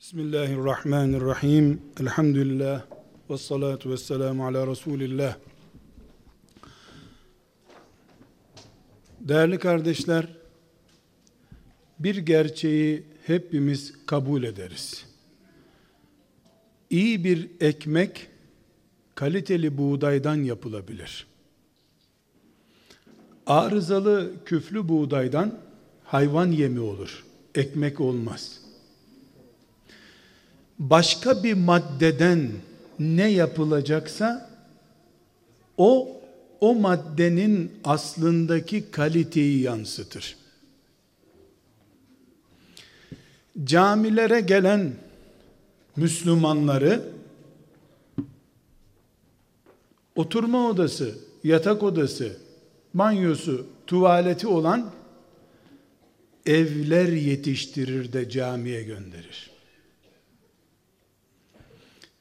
Bismillahirrahmanirrahim. Elhamdülillah. Ve salatu ve selamu ala Resulillah. Değerli kardeşler, bir gerçeği hepimiz kabul ederiz. İyi bir ekmek, kaliteli buğdaydan yapılabilir. Arızalı küflü buğdaydan hayvan yemi olur. Ekmek olmaz. Başka bir maddeden ne yapılacaksa o o maddenin aslındaki kaliteyi yansıtır. Camilere gelen Müslümanları oturma odası, yatak odası, banyosu, tuvaleti olan evler yetiştirir de camiye gönderir.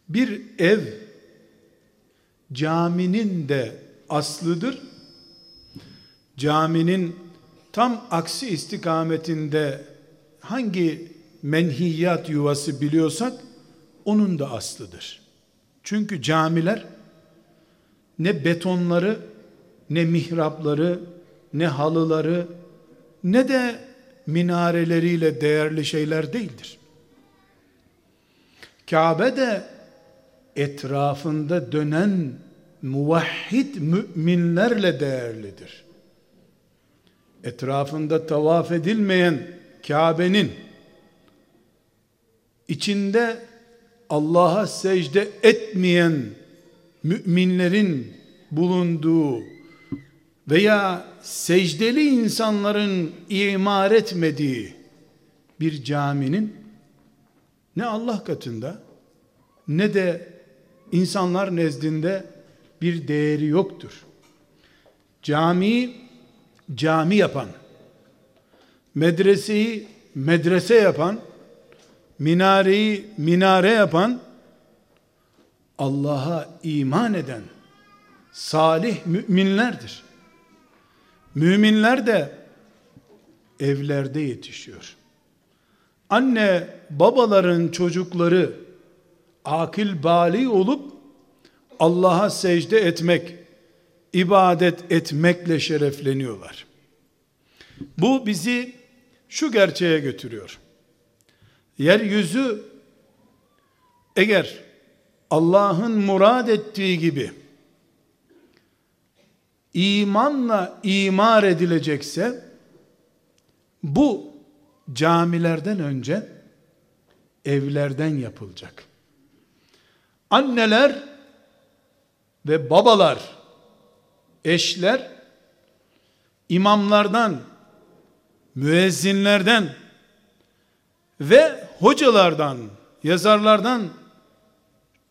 Bir ev caminin de aslıdır. Caminin tam aksi istikametinde hangi menhiyat yuvası biliyorsak onun da aslıdır. Çünkü camiler ne betonları, ne mihrapları, ne halıları, ne de minareleriyle değerli şeyler değildir. Kabe de etrafında dönen muvahhid müminlerle değerlidir. Etrafında tavaf edilmeyen Kabe'nin içinde Allah'a secde etmeyen müminlerin bulunduğu veya secdeli insanların imar etmediği bir caminin ne Allah katında ne de insanlar nezdinde bir değeri yoktur. Cami cami yapan, medreseyi medrese yapan, minareyi minare yapan, Allah'a iman eden salih müminlerdir. Müminler de evlerde yetişiyor. Anne babaların çocukları akil bali olup Allah'a secde etmek, ibadet etmekle şerefleniyorlar. Bu bizi şu gerçeğe götürüyor. Yeryüzü eğer Allah'ın murad ettiği gibi imanla imar edilecekse bu camilerden önce evlerden yapılacak. Anneler ve babalar, eşler imamlardan, müezzinlerden ve hocalardan, yazarlardan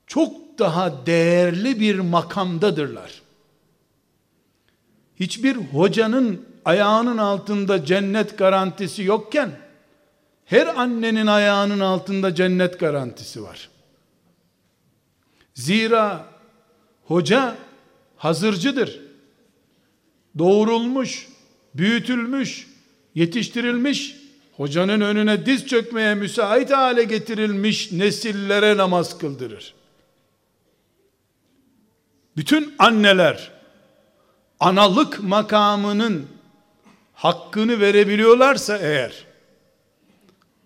çok daha değerli bir makamdadırlar. Hiçbir hocanın ayağının altında cennet garantisi yokken her annenin ayağının altında cennet garantisi var. Zira hoca hazırcıdır. Doğurulmuş, büyütülmüş, yetiştirilmiş, hocanın önüne diz çökmeye müsait hale getirilmiş nesillere namaz kıldırır. Bütün anneler analık makamının hakkını verebiliyorlarsa eğer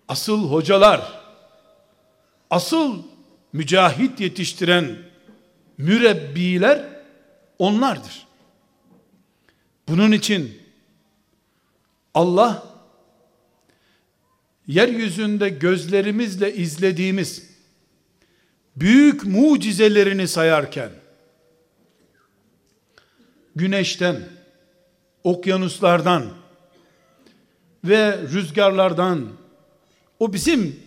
asıl hocalar asıl mücahit yetiştiren mürebbiler onlardır. Bunun için Allah yeryüzünde gözlerimizle izlediğimiz büyük mucizelerini sayarken güneşten, okyanuslardan ve rüzgarlardan o bizim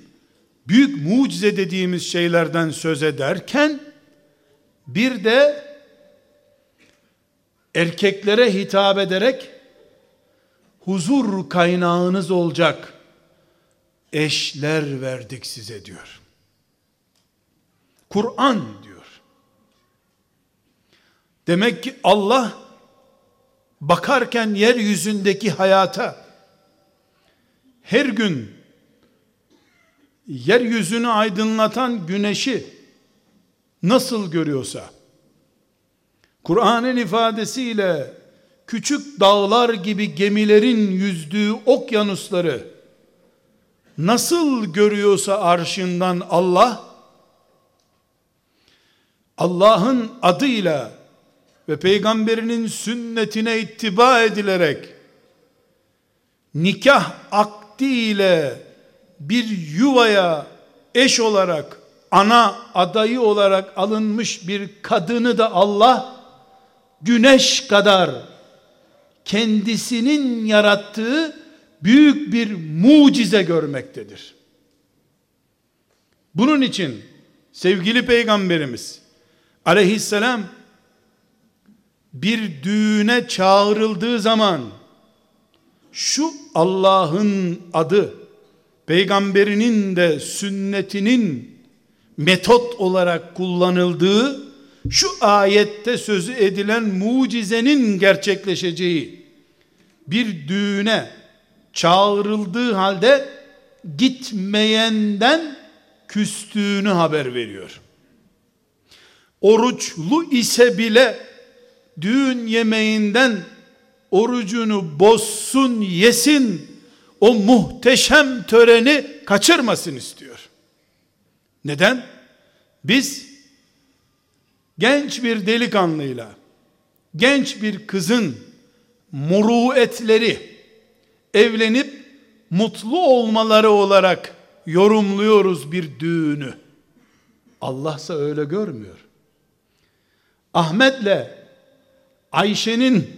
büyük mucize dediğimiz şeylerden söz ederken bir de erkeklere hitap ederek huzur kaynağınız olacak eşler verdik size diyor. Kur'an diyor. Demek ki Allah bakarken yeryüzündeki hayata her gün yeryüzünü aydınlatan güneşi nasıl görüyorsa Kur'an'ın ifadesiyle küçük dağlar gibi gemilerin yüzdüğü okyanusları nasıl görüyorsa arşından Allah Allah'ın adıyla ve peygamberinin sünnetine ittiba edilerek nikah akdi ile bir yuvaya eş olarak ana adayı olarak alınmış bir kadını da Allah güneş kadar kendisinin yarattığı büyük bir mucize görmektedir. Bunun için sevgili peygamberimiz aleyhisselam bir düğüne çağrıldığı zaman şu Allah'ın adı peygamberinin de sünnetinin metot olarak kullanıldığı şu ayette sözü edilen mucizenin gerçekleşeceği bir düğüne çağrıldığı halde gitmeyenden küstüğünü haber veriyor. Oruçlu ise bile düğün yemeğinden orucunu bozsun yesin o muhteşem töreni kaçırmasın istiyor. Neden? Biz genç bir delikanlıyla genç bir kızın muruetleri evlenip mutlu olmaları olarak yorumluyoruz bir düğünü. Allahsa öyle görmüyor. Ahmet'le Ayşe'nin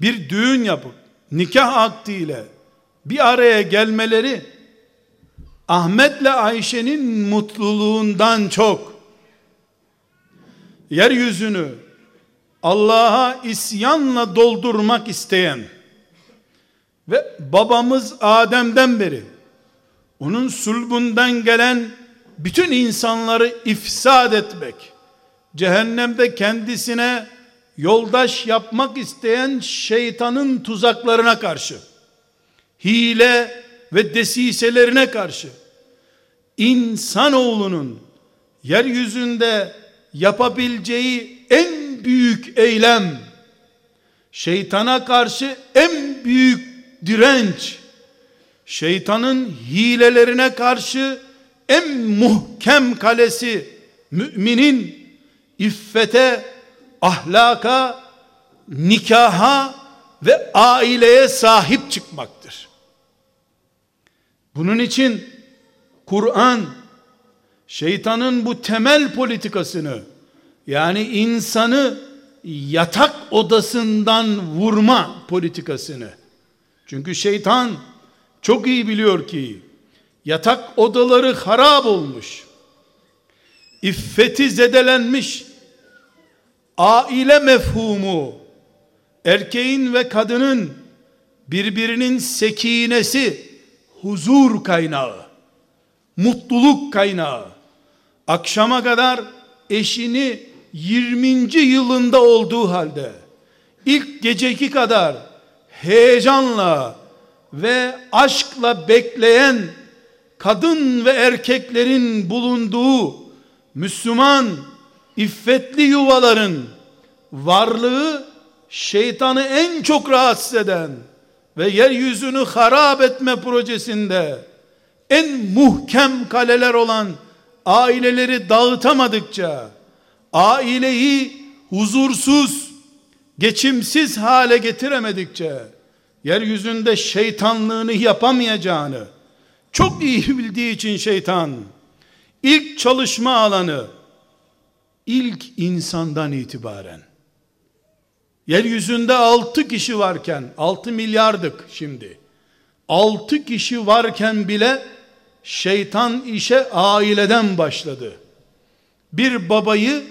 bir düğün yapıp nikah akdiyle bir araya gelmeleri Ahmet'le Ayşe'nin mutluluğundan çok. Yeryüzünü Allah'a isyanla doldurmak isteyen ve babamız Adem'den beri onun sulbundan gelen bütün insanları ifsad etmek, cehennemde kendisine yoldaş yapmak isteyen şeytanın tuzaklarına karşı, hile ve desiselerine karşı, insanoğlunun yeryüzünde yapabileceği en büyük eylem, şeytana karşı en büyük direnç, şeytanın hilelerine karşı en muhkem kalesi, müminin iffete, ahlaka, nikaha ve aileye sahip çıkmaktır. Bunun için Kur'an şeytanın bu temel politikasını yani insanı yatak odasından vurma politikasını çünkü şeytan çok iyi biliyor ki yatak odaları harap olmuş iffeti zedelenmiş aile mefhumu erkeğin ve kadının birbirinin sekinesi huzur kaynağı mutluluk kaynağı akşama kadar eşini 20. yılında olduğu halde ilk geceki kadar heyecanla ve aşkla bekleyen kadın ve erkeklerin bulunduğu Müslüman iffetli yuvaların varlığı şeytanı en çok rahatsız eden ve yeryüzünü harap etme projesinde en muhkem kaleler olan aileleri dağıtamadıkça aileyi huzursuz geçimsiz hale getiremedikçe yeryüzünde şeytanlığını yapamayacağını çok iyi bildiği için şeytan ilk çalışma alanı ilk insandan itibaren yeryüzünde altı kişi varken altı milyardık şimdi. Altı kişi varken bile şeytan işe aileden başladı. Bir babayı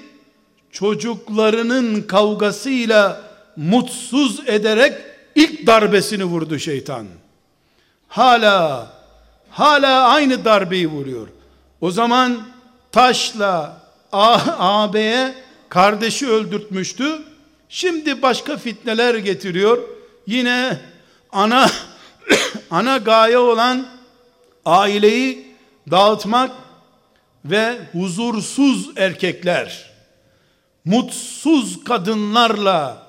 çocuklarının kavgasıyla mutsuz ederek ilk darbesini vurdu şeytan. Hala hala aynı darbeyi vuruyor. O zaman taşla ağabeye kardeşi öldürtmüştü. Şimdi başka fitneler getiriyor. Yine ana ana gaye olan aileyi dağıtmak ve huzursuz erkekler, mutsuz kadınlarla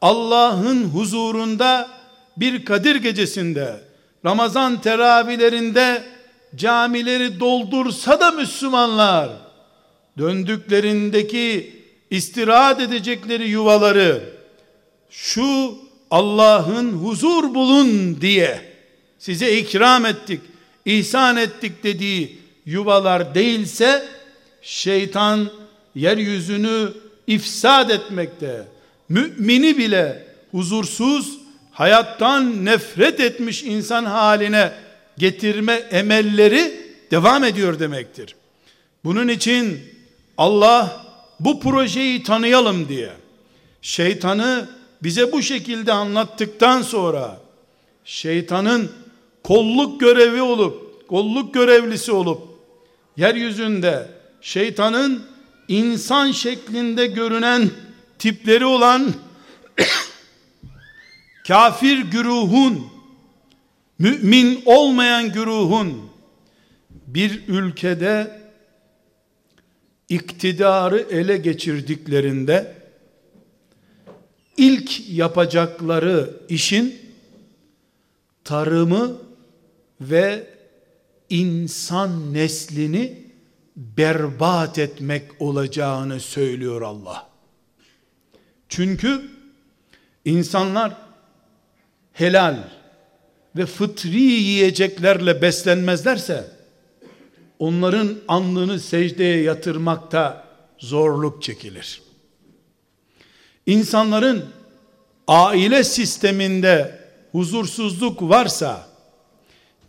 Allah'ın huzurunda bir Kadir gecesinde Ramazan teravihlerinde camileri doldursa da Müslümanlar döndüklerindeki istirahat edecekleri yuvaları şu Allah'ın huzur bulun diye size ikram ettik, ihsan ettik dediği yuvalar değilse şeytan yeryüzünü ifsad etmekte. Mümini bile huzursuz, hayattan nefret etmiş insan haline getirme emelleri devam ediyor demektir. Bunun için Allah bu projeyi tanıyalım diye. Şeytanı bize bu şekilde anlattıktan sonra şeytanın kolluk görevi olup kolluk görevlisi olup yeryüzünde şeytanın insan şeklinde görünen tipleri olan kafir güruhun mümin olmayan güruhun bir ülkede iktidarı ele geçirdiklerinde ilk yapacakları işin tarımı ve insan neslini berbat etmek olacağını söylüyor Allah. Çünkü insanlar helal ve fıtri yiyeceklerle beslenmezlerse onların alnını secdeye yatırmakta zorluk çekilir. İnsanların aile sisteminde huzursuzluk varsa,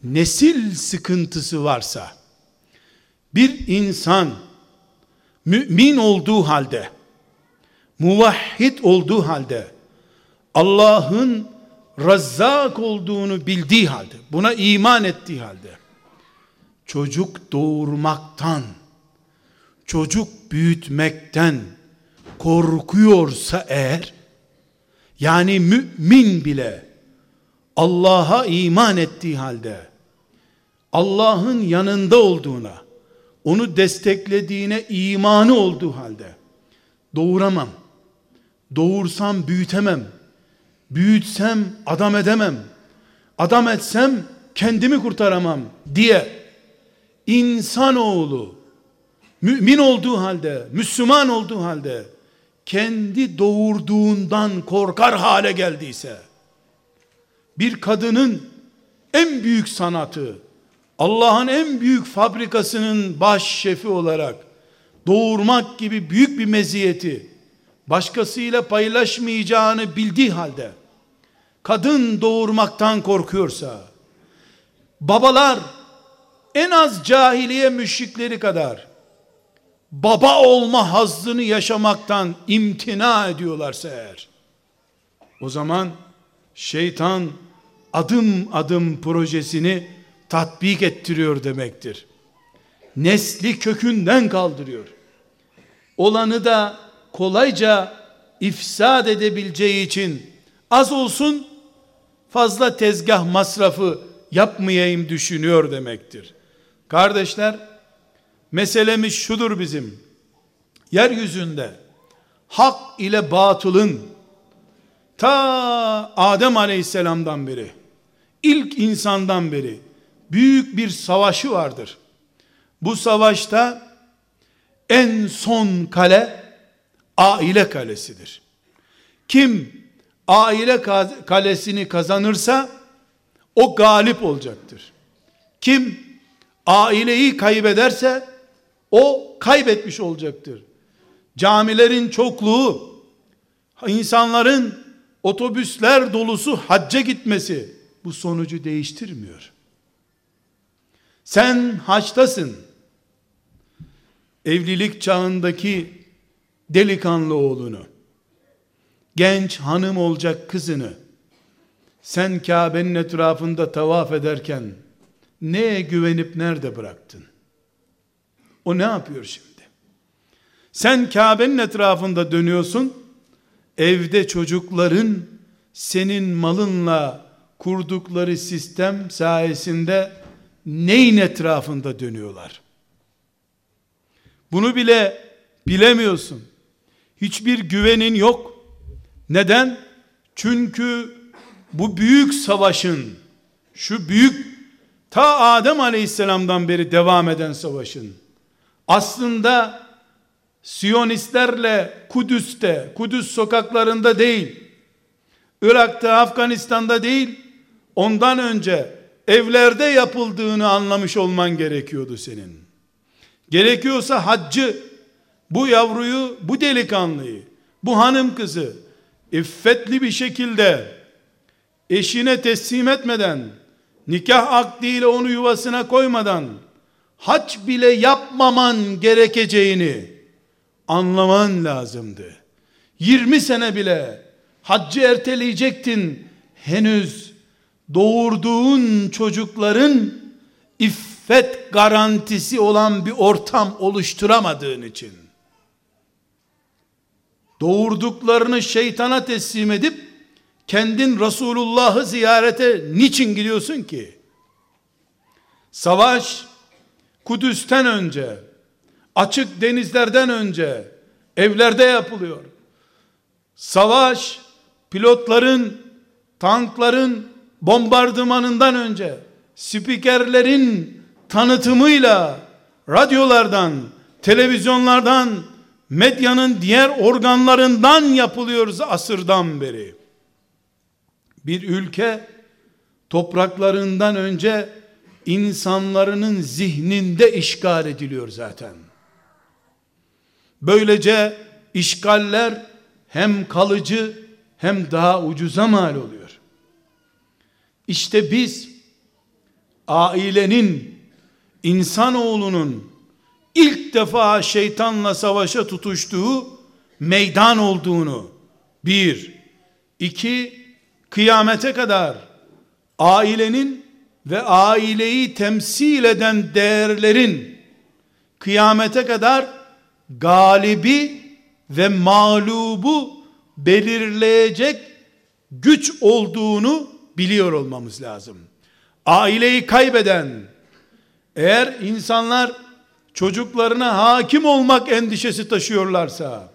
nesil sıkıntısı varsa, bir insan mümin olduğu halde, muvahhid olduğu halde, Allah'ın Razzak olduğunu bildiği halde, buna iman ettiği halde, çocuk doğurmaktan, çocuk büyütmekten korkuyorsa eğer, yani mümin bile Allah'a iman ettiği halde, Allah'ın yanında olduğuna, onu desteklediğine imanı olduğu halde, doğuramam, doğursam büyütemem, büyütsem adam edemem, adam etsem kendimi kurtaramam diye insanoğlu mümin olduğu halde, Müslüman olduğu halde kendi doğurduğundan korkar hale geldiyse bir kadının en büyük sanatı Allah'ın en büyük fabrikasının baş şefi olarak doğurmak gibi büyük bir meziyeti başkasıyla paylaşmayacağını bildiği halde kadın doğurmaktan korkuyorsa babalar en az cahiliye müşrikleri kadar baba olma hazzını yaşamaktan imtina ediyorlarsa eğer o zaman şeytan adım adım projesini tatbik ettiriyor demektir. Nesli kökünden kaldırıyor. Olanı da kolayca ifsad edebileceği için az olsun fazla tezgah masrafı yapmayayım düşünüyor demektir. Kardeşler, meselemiz şudur bizim. Yeryüzünde hak ile batılın ta Adem Aleyhisselam'dan beri ilk insandan beri büyük bir savaşı vardır. Bu savaşta en son kale aile kalesidir. Kim aile kalesini kazanırsa o galip olacaktır. Kim aileyi kaybederse o kaybetmiş olacaktır. Camilerin çokluğu, insanların otobüsler dolusu hacca gitmesi bu sonucu değiştirmiyor. Sen haçtasın. Evlilik çağındaki delikanlı oğlunu, genç hanım olacak kızını, sen Kabe'nin etrafında tavaf ederken, neye güvenip nerede bıraktın? O ne yapıyor şimdi? Sen Kabe'nin etrafında dönüyorsun, evde çocukların senin malınla kurdukları sistem sayesinde neyin etrafında dönüyorlar? Bunu bile bilemiyorsun. Hiçbir güvenin yok. Neden? Çünkü bu büyük savaşın, şu büyük ta Adem Aleyhisselam'dan beri devam eden savaşın aslında Siyonistlerle Kudüs'te, Kudüs sokaklarında değil, Irak'ta, Afganistan'da değil, ondan önce evlerde yapıldığını anlamış olman gerekiyordu senin. Gerekiyorsa haccı, bu yavruyu, bu delikanlıyı, bu hanım kızı, iffetli bir şekilde eşine teslim etmeden, nikah akdiyle onu yuvasına koymadan, hac bile yapmaman gerekeceğini anlaman lazımdı. 20 sene bile haccı erteleyecektin. Henüz doğurduğun çocukların iffet garantisi olan bir ortam oluşturamadığın için doğurduklarını şeytana teslim edip kendin Resulullah'ı ziyarete niçin gidiyorsun ki? Savaş Kudüs'ten önce açık denizlerden önce evlerde yapılıyor. Savaş pilotların, tankların bombardımanından önce spikerlerin tanıtımıyla radyolardan, televizyonlardan, medyanın diğer organlarından yapılıyoruz asırdan beri. Bir ülke topraklarından önce insanların zihninde işgal ediliyor zaten. Böylece işgaller hem kalıcı hem daha ucuza mal oluyor. İşte biz ailenin insanoğlunun ilk defa şeytanla savaşa tutuştuğu meydan olduğunu bir, iki, kıyamete kadar ailenin ve aileyi temsil eden değerlerin kıyamete kadar galibi ve mağlubu belirleyecek güç olduğunu biliyor olmamız lazım. Aileyi kaybeden eğer insanlar çocuklarına hakim olmak endişesi taşıyorlarsa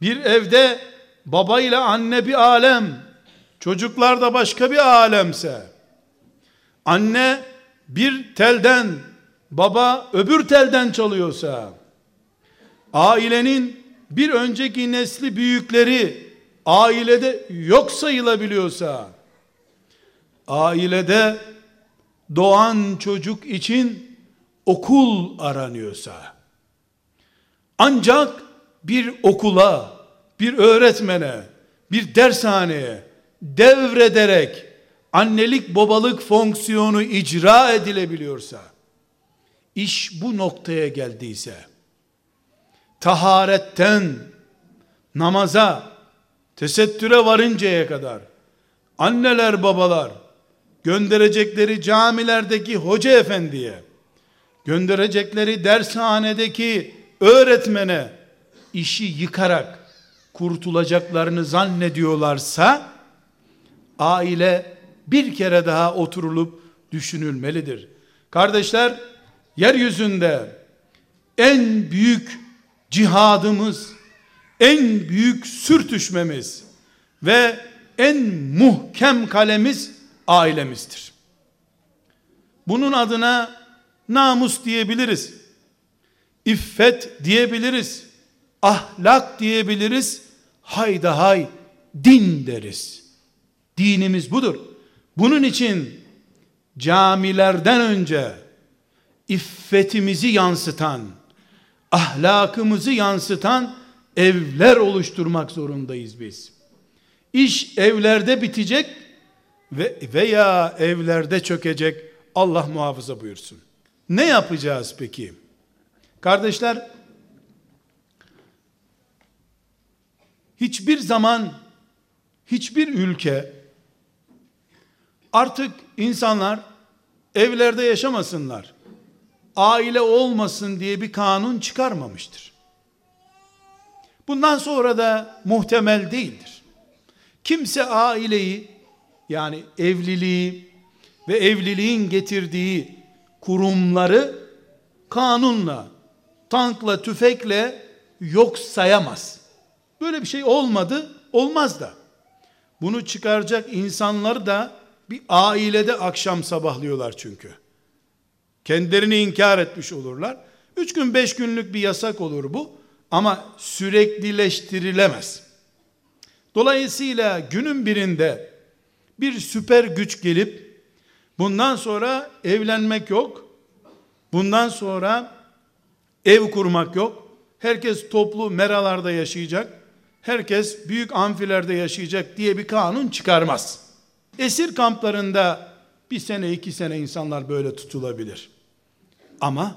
bir evde baba ile anne bir alem çocuklar da başka bir alemse. Anne bir telden baba öbür telden çalıyorsa. Ailenin bir önceki nesli büyükleri ailede yok sayılabiliyorsa. Ailede doğan çocuk için okul aranıyorsa. Ancak bir okula bir öğretmene bir dershaneye devrederek annelik babalık fonksiyonu icra edilebiliyorsa iş bu noktaya geldiyse taharetten namaza tesettüre varıncaya kadar anneler babalar gönderecekleri camilerdeki hoca efendiye gönderecekleri dershanedeki öğretmene işi yıkarak kurtulacaklarını zannediyorlarsa aile bir kere daha oturulup düşünülmelidir. Kardeşler yeryüzünde en büyük cihadımız, en büyük sürtüşmemiz ve en muhkem kalemiz ailemizdir. Bunun adına namus diyebiliriz. İffet diyebiliriz. Ahlak diyebiliriz. Hayda hay din deriz. Dinimiz budur. Bunun için camilerden önce iffetimizi yansıtan, ahlakımızı yansıtan evler oluşturmak zorundayız biz. İş evlerde bitecek ve veya evlerde çökecek. Allah muhafaza buyursun. Ne yapacağız peki? Kardeşler, hiçbir zaman hiçbir ülke artık insanlar evlerde yaşamasınlar aile olmasın diye bir kanun çıkarmamıştır. Bundan sonra da muhtemel değildir. Kimse aileyi yani evliliği ve evliliğin getirdiği kurumları kanunla, tankla, tüfekle yok sayamaz. Böyle bir şey olmadı, olmaz da. Bunu çıkaracak insanlar da bir ailede akşam sabahlıyorlar çünkü. Kendilerini inkar etmiş olurlar. Üç gün beş günlük bir yasak olur bu. Ama süreklileştirilemez. Dolayısıyla günün birinde bir süper güç gelip bundan sonra evlenmek yok. Bundan sonra ev kurmak yok. Herkes toplu meralarda yaşayacak. Herkes büyük amfilerde yaşayacak diye bir kanun çıkarmaz. Esir kamplarında bir sene iki sene insanlar böyle tutulabilir. Ama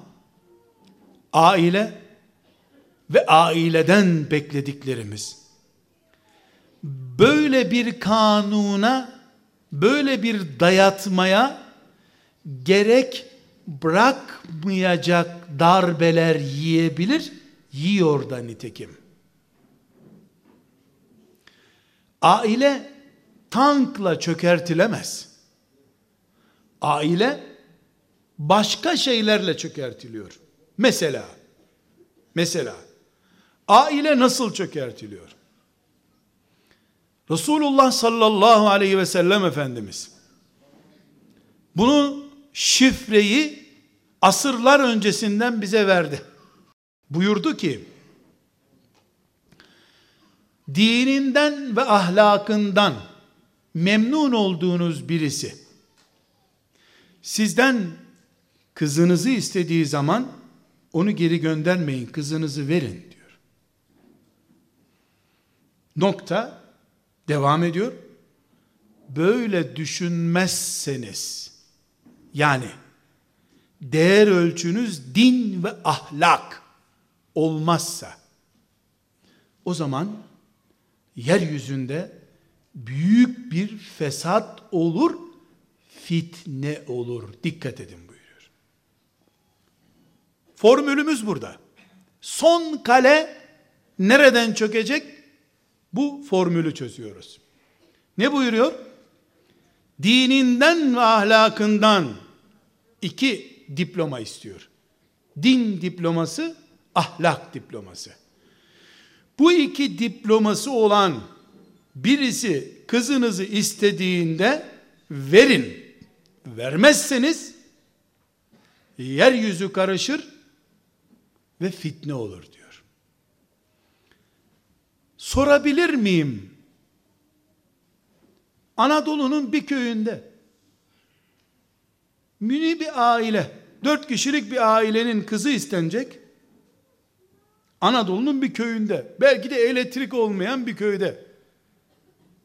aile ve aileden beklediklerimiz böyle bir kanuna böyle bir dayatmaya gerek bırakmayacak darbeler yiyebilir yiyor da nitekim aile tankla çökertilemez aile başka şeylerle çökertiliyor mesela mesela Aile nasıl çökertiliyor? Resulullah sallallahu aleyhi ve sellem Efendimiz bunu şifreyi asırlar öncesinden bize verdi. Buyurdu ki dininden ve ahlakından memnun olduğunuz birisi sizden kızınızı istediği zaman onu geri göndermeyin kızınızı verin Nokta devam ediyor. Böyle düşünmezseniz yani değer ölçünüz din ve ahlak olmazsa o zaman yeryüzünde büyük bir fesat olur, fitne olur. Dikkat edin buyuruyor. Formülümüz burada. Son kale nereden çökecek? Bu formülü çözüyoruz. Ne buyuruyor? Dininden ve ahlakından iki diploma istiyor. Din diploması, ahlak diploması. Bu iki diploması olan birisi kızınızı istediğinde verin. Vermezseniz yeryüzü karışır ve fitne olur diyor sorabilir miyim? Anadolu'nun bir köyünde mini bir aile, dört kişilik bir ailenin kızı istenecek. Anadolu'nun bir köyünde, belki de elektrik olmayan bir köyde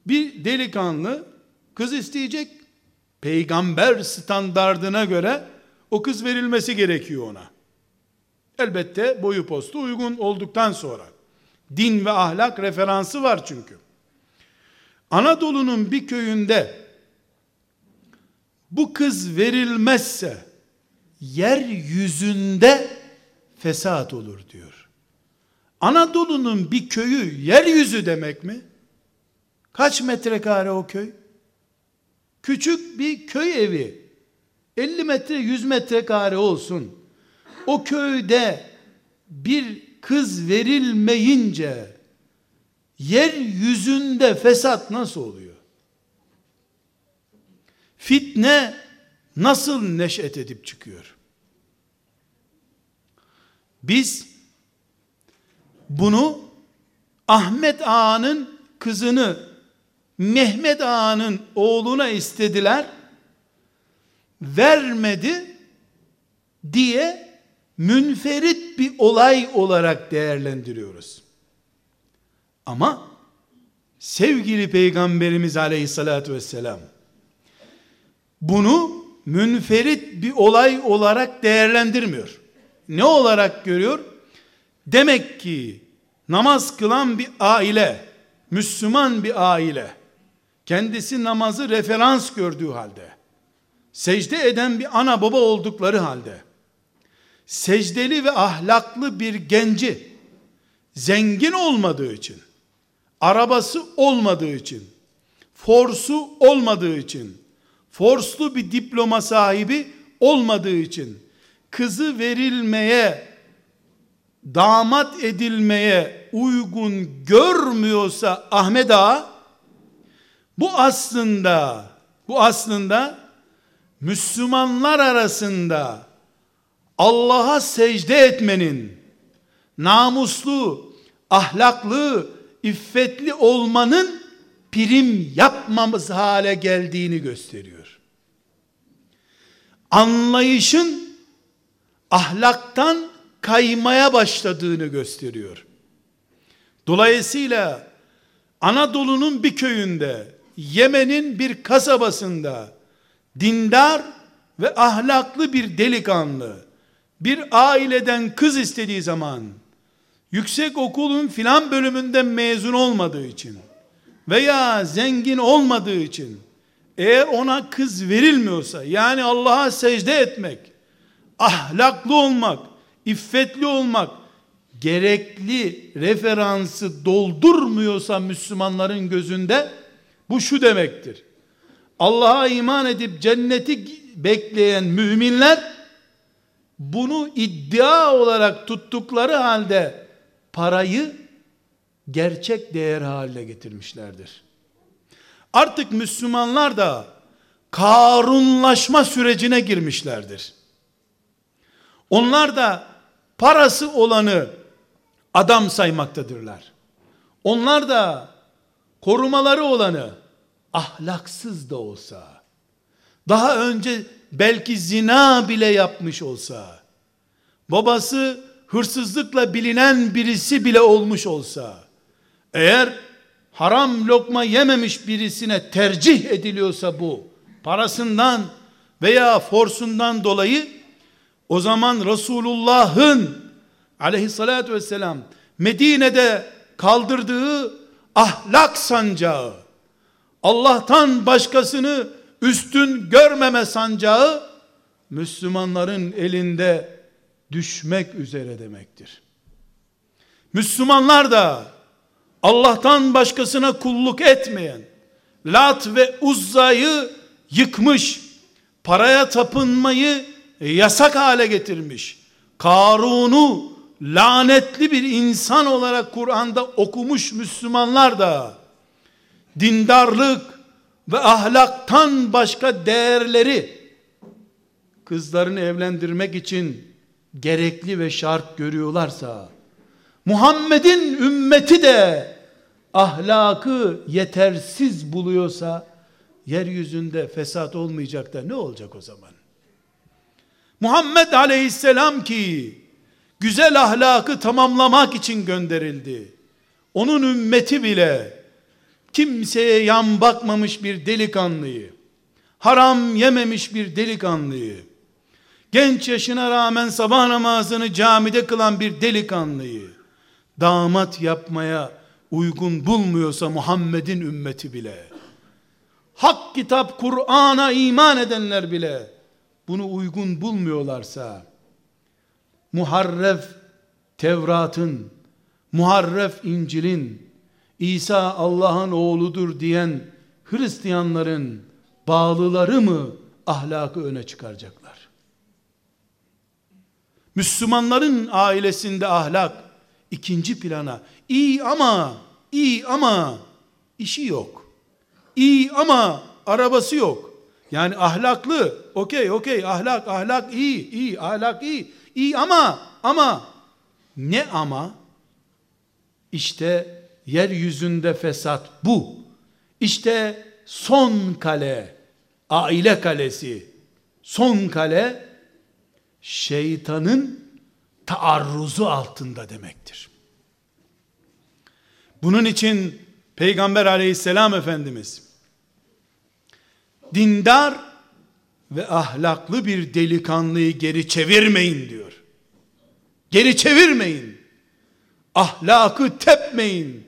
bir delikanlı kız isteyecek. Peygamber standardına göre o kız verilmesi gerekiyor ona. Elbette boyu postu uygun olduktan sonra. Din ve ahlak referansı var çünkü. Anadolu'nun bir köyünde bu kız verilmezse yeryüzünde fesat olur diyor. Anadolu'nun bir köyü yeryüzü demek mi? Kaç metrekare o köy? Küçük bir köy evi. 50 metre 100 metrekare olsun. O köyde bir kız verilmeyince yeryüzünde fesat nasıl oluyor? Fitne nasıl neşet edip çıkıyor? Biz bunu Ahmet Ağa'nın kızını Mehmet Ağa'nın oğluna istediler vermedi diye münferit bir olay olarak değerlendiriyoruz. Ama sevgili Peygamberimiz aleyhissalatü vesselam bunu münferit bir olay olarak değerlendirmiyor. Ne olarak görüyor? Demek ki namaz kılan bir aile, Müslüman bir aile, kendisi namazı referans gördüğü halde, secde eden bir ana baba oldukları halde, secdeli ve ahlaklı bir genci zengin olmadığı için, arabası olmadığı için, forsu olmadığı için, forslu bir diploma sahibi olmadığı için kızı verilmeye damat edilmeye uygun görmüyorsa Ahmet Ağa bu aslında bu aslında Müslümanlar arasında Allah'a secde etmenin namuslu, ahlaklı, iffetli olmanın prim yapmamız hale geldiğini gösteriyor. Anlayışın ahlaktan kaymaya başladığını gösteriyor. Dolayısıyla Anadolu'nun bir köyünde, Yemen'in bir kasabasında dindar ve ahlaklı bir delikanlı bir aileden kız istediği zaman yüksek okulun filan bölümünden mezun olmadığı için veya zengin olmadığı için eğer ona kız verilmiyorsa yani Allah'a secde etmek, ahlaklı olmak, iffetli olmak gerekli referansı doldurmuyorsa Müslümanların gözünde bu şu demektir. Allah'a iman edip cenneti bekleyen müminler bunu iddia olarak tuttukları halde parayı gerçek değer haline getirmişlerdir. Artık Müslümanlar da karunlaşma sürecine girmişlerdir. Onlar da parası olanı adam saymaktadırlar. Onlar da korumaları olanı ahlaksız da olsa, daha önce belki zina bile yapmış olsa, babası hırsızlıkla bilinen birisi bile olmuş olsa, eğer haram lokma yememiş birisine tercih ediliyorsa bu, parasından veya forsundan dolayı, o zaman Resulullah'ın aleyhissalatü vesselam Medine'de kaldırdığı ahlak sancağı, Allah'tan başkasını üstün görmeme sancağı Müslümanların elinde düşmek üzere demektir. Müslümanlar da Allah'tan başkasına kulluk etmeyen Lat ve Uzza'yı yıkmış, paraya tapınmayı yasak hale getirmiş. Karun'u lanetli bir insan olarak Kur'an'da okumuş Müslümanlar da dindarlık ve ahlaktan başka değerleri kızlarını evlendirmek için gerekli ve şart görüyorlarsa Muhammed'in ümmeti de ahlakı yetersiz buluyorsa yeryüzünde fesat olmayacak da ne olacak o zaman? Muhammed aleyhisselam ki güzel ahlakı tamamlamak için gönderildi. Onun ümmeti bile kimseye yan bakmamış bir delikanlıyı, haram yememiş bir delikanlıyı, genç yaşına rağmen sabah namazını camide kılan bir delikanlıyı, damat yapmaya uygun bulmuyorsa Muhammed'in ümmeti bile, hak kitap Kur'an'a iman edenler bile, bunu uygun bulmuyorlarsa, muharref Tevrat'ın, muharref İncil'in, İsa Allah'ın oğludur diyen Hristiyanların bağlıları mı ahlakı öne çıkaracaklar? Müslümanların ailesinde ahlak ikinci plana. İyi ama, iyi ama işi yok. İyi ama arabası yok. Yani ahlaklı, okey okey ahlak ahlak iyi, iyi ahlak iyi. İyi ama ama ne ama? İşte yeryüzünde fesat bu. İşte son kale, aile kalesi, son kale şeytanın taarruzu altında demektir. Bunun için Peygamber aleyhisselam Efendimiz dindar ve ahlaklı bir delikanlıyı geri çevirmeyin diyor. Geri çevirmeyin. Ahlakı tepmeyin.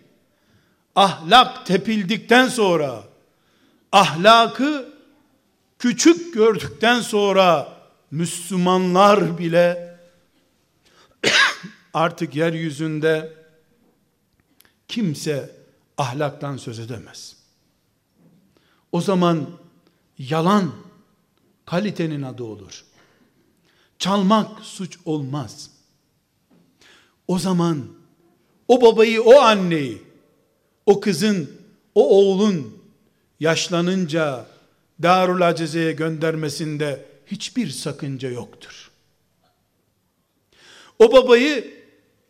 Ahlak tepildikten sonra ahlakı küçük gördükten sonra Müslümanlar bile artık yeryüzünde kimse ahlaktan söz edemez. O zaman yalan kalitenin adı olur. çalmak suç olmaz. O zaman o babayı, o anneyi, o kızın, o oğlun yaşlanınca Darul Acize'ye göndermesinde hiçbir sakınca yoktur. O babayı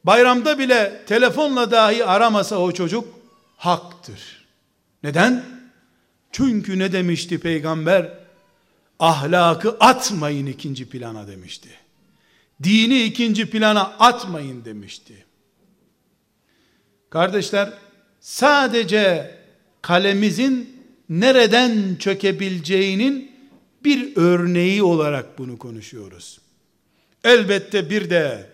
bayramda bile telefonla dahi aramasa o çocuk haktır. Neden? Çünkü ne demişti peygamber? Ahlakı atmayın ikinci plana demişti. Dini ikinci plana atmayın demişti. Kardeşler, sadece kalemizin nereden çökebileceğinin bir örneği olarak bunu konuşuyoruz. Elbette bir de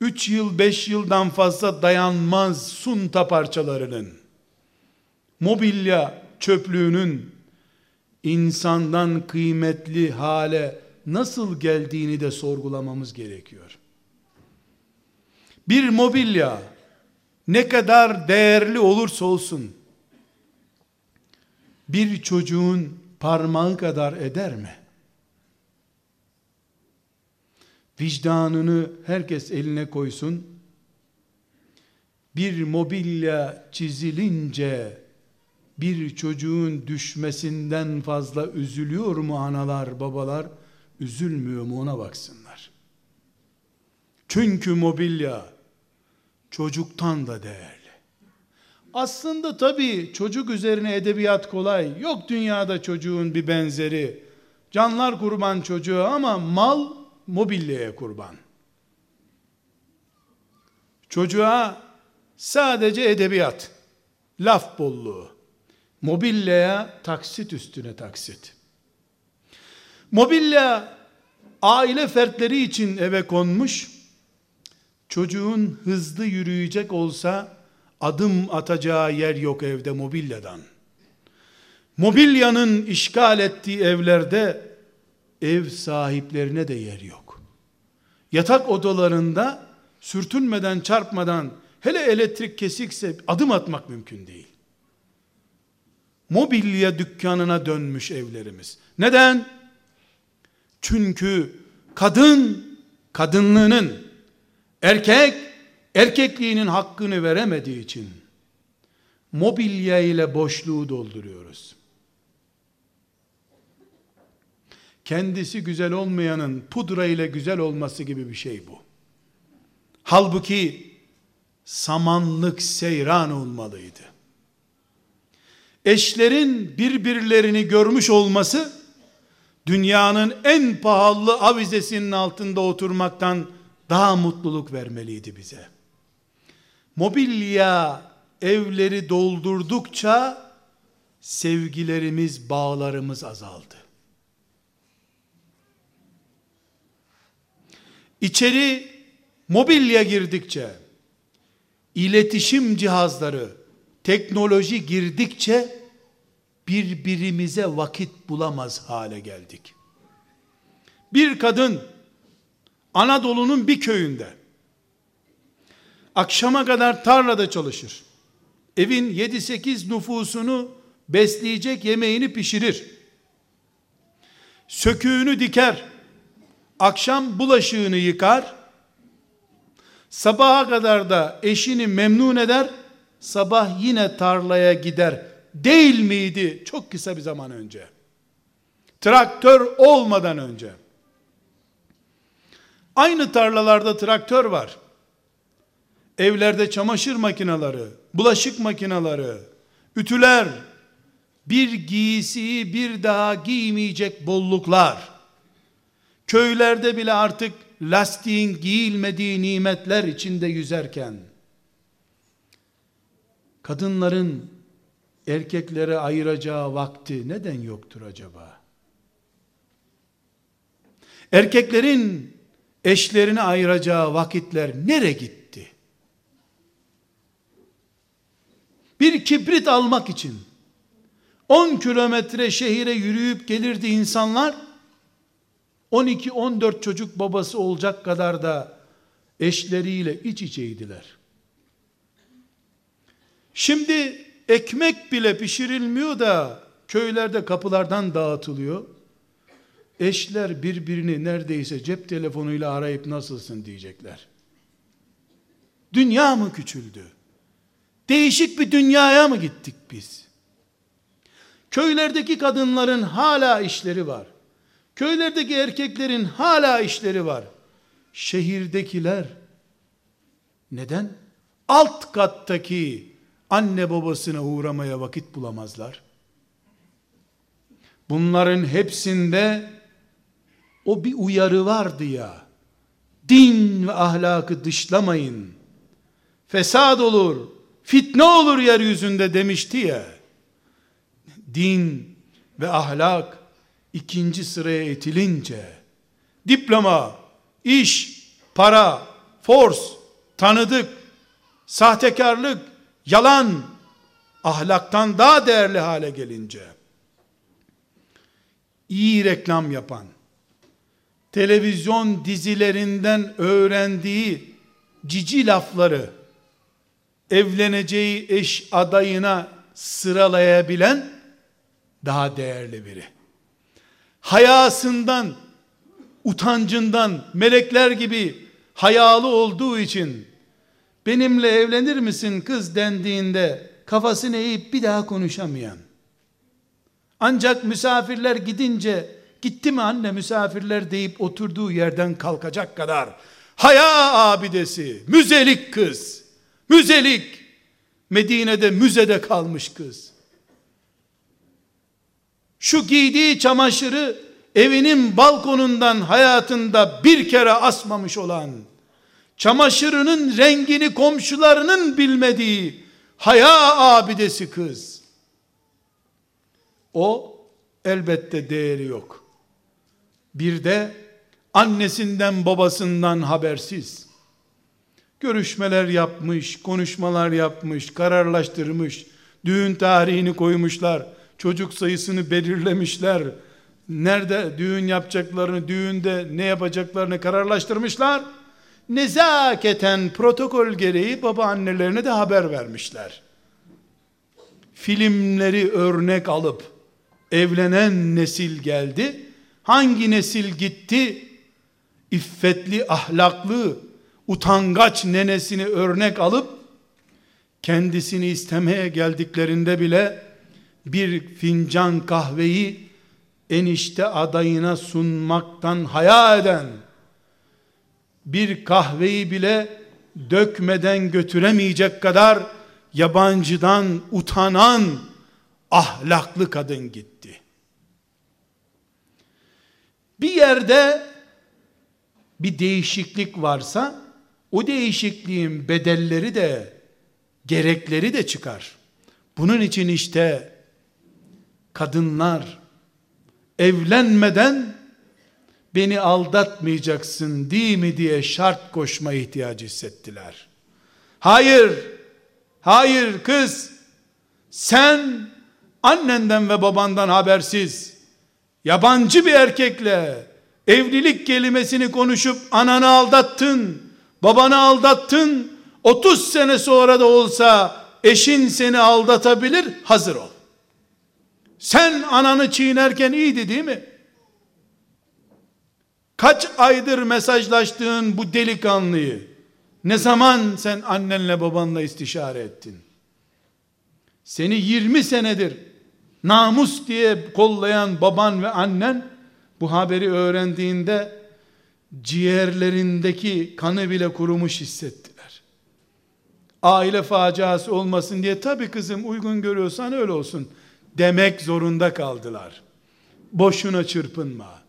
3 yıl 5 yıldan fazla dayanmaz sunta parçalarının mobilya çöplüğünün insandan kıymetli hale nasıl geldiğini de sorgulamamız gerekiyor. Bir mobilya ne kadar değerli olursa olsun bir çocuğun parmağı kadar eder mi? Vicdanını herkes eline koysun. Bir mobilya çizilince bir çocuğun düşmesinden fazla üzülüyor mu analar, babalar? Üzülmüyor mu ona baksınlar. Çünkü mobilya çocuktan da değerli. Aslında tabii çocuk üzerine edebiyat kolay. Yok dünyada çocuğun bir benzeri. Canlar kurban çocuğu ama mal mobilyaya kurban. Çocuğa sadece edebiyat, laf bolluğu, mobilyaya taksit üstüne taksit. Mobilya aile fertleri için eve konmuş, çocuğun hızlı yürüyecek olsa adım atacağı yer yok evde mobilyadan. Mobilyanın işgal ettiği evlerde ev sahiplerine de yer yok. Yatak odalarında sürtünmeden çarpmadan hele elektrik kesikse adım atmak mümkün değil. Mobilya dükkanına dönmüş evlerimiz. Neden? Çünkü kadın kadınlığının erkek erkekliğinin hakkını veremediği için mobilya ile boşluğu dolduruyoruz. Kendisi güzel olmayanın pudra ile güzel olması gibi bir şey bu. Halbuki samanlık seyran olmalıydı. Eşlerin birbirlerini görmüş olması dünyanın en pahalı avizesinin altında oturmaktan daha mutluluk vermeliydi bize mobilya evleri doldurdukça sevgilerimiz, bağlarımız azaldı. İçeri mobilya girdikçe, iletişim cihazları, teknoloji girdikçe birbirimize vakit bulamaz hale geldik. Bir kadın Anadolu'nun bir köyünde akşama kadar tarlada çalışır. Evin 7-8 nüfusunu besleyecek yemeğini pişirir. Söküğünü diker. Akşam bulaşığını yıkar. Sabaha kadar da eşini memnun eder. Sabah yine tarlaya gider. Değil miydi çok kısa bir zaman önce? Traktör olmadan önce. Aynı tarlalarda traktör var evlerde çamaşır makineleri, bulaşık makineleri, ütüler, bir giysiyi bir daha giymeyecek bolluklar, köylerde bile artık lastiğin giyilmediği nimetler içinde yüzerken, kadınların erkeklere ayıracağı vakti neden yoktur acaba? Erkeklerin eşlerine ayıracağı vakitler nere gitti? bir kibrit almak için 10 kilometre şehire yürüyüp gelirdi insanlar 12-14 çocuk babası olacak kadar da eşleriyle iç içeydiler. Şimdi ekmek bile pişirilmiyor da köylerde kapılardan dağıtılıyor. eşler birbirini neredeyse cep telefonuyla arayıp nasılsın diyecekler. Dünya mı küçüldü? Değişik bir dünyaya mı gittik biz? Köylerdeki kadınların hala işleri var. Köylerdeki erkeklerin hala işleri var. Şehirdekiler neden? Alt kattaki anne babasına uğramaya vakit bulamazlar. Bunların hepsinde o bir uyarı vardı ya. Din ve ahlakı dışlamayın. Fesad olur, fitne olur yeryüzünde demişti ya. Din ve ahlak ikinci sıraya itilince diploma, iş, para, force, tanıdık, sahtekarlık, yalan ahlaktan daha değerli hale gelince iyi reklam yapan televizyon dizilerinden öğrendiği cici lafları evleneceği eş adayına sıralayabilen daha değerli biri. Hayasından, utancından melekler gibi hayalı olduğu için benimle evlenir misin kız dendiğinde kafasını eğip bir daha konuşamayan? Ancak misafirler gidince gitti mi anne misafirler? deyip oturduğu yerden kalkacak kadar. Haya abidesi müzelik kız müzelik. Medine'de müzede kalmış kız. Şu giydiği çamaşırı evinin balkonundan hayatında bir kere asmamış olan çamaşırının rengini komşularının bilmediği haya abidesi kız. O elbette değeri yok. Bir de annesinden babasından habersiz. Görüşmeler yapmış, konuşmalar yapmış, kararlaştırmış, düğün tarihini koymuşlar, çocuk sayısını belirlemişler, nerede düğün yapacaklarını, düğünde ne yapacaklarını kararlaştırmışlar nezaketen protokol gereği baba annelerine de haber vermişler. Filmleri örnek alıp evlenen nesil geldi. Hangi nesil gitti? İffetli, ahlaklı, utangaç nenesini örnek alıp kendisini istemeye geldiklerinde bile bir fincan kahveyi enişte adayına sunmaktan haya eden bir kahveyi bile dökmeden götüremeyecek kadar yabancıdan utanan ahlaklı kadın gitti. Bir yerde bir değişiklik varsa o değişikliğin bedelleri de gerekleri de çıkar. Bunun için işte kadınlar evlenmeden beni aldatmayacaksın değil mi diye şart koşma ihtiyacı hissettiler. Hayır, hayır kız, sen annenden ve babandan habersiz, yabancı bir erkekle evlilik kelimesini konuşup ananı aldattın, babanı aldattın, 30 sene sonra da olsa eşin seni aldatabilir, hazır ol. Sen ananı çiğnerken iyiydi değil mi? Kaç aydır mesajlaştığın bu delikanlıyı ne zaman sen annenle babanla istişare ettin? Seni 20 senedir namus diye kollayan baban ve annen bu haberi öğrendiğinde ciğerlerindeki kanı bile kurumuş hissettiler. Aile faciası olmasın diye tabi kızım uygun görüyorsan öyle olsun demek zorunda kaldılar. Boşuna çırpınma.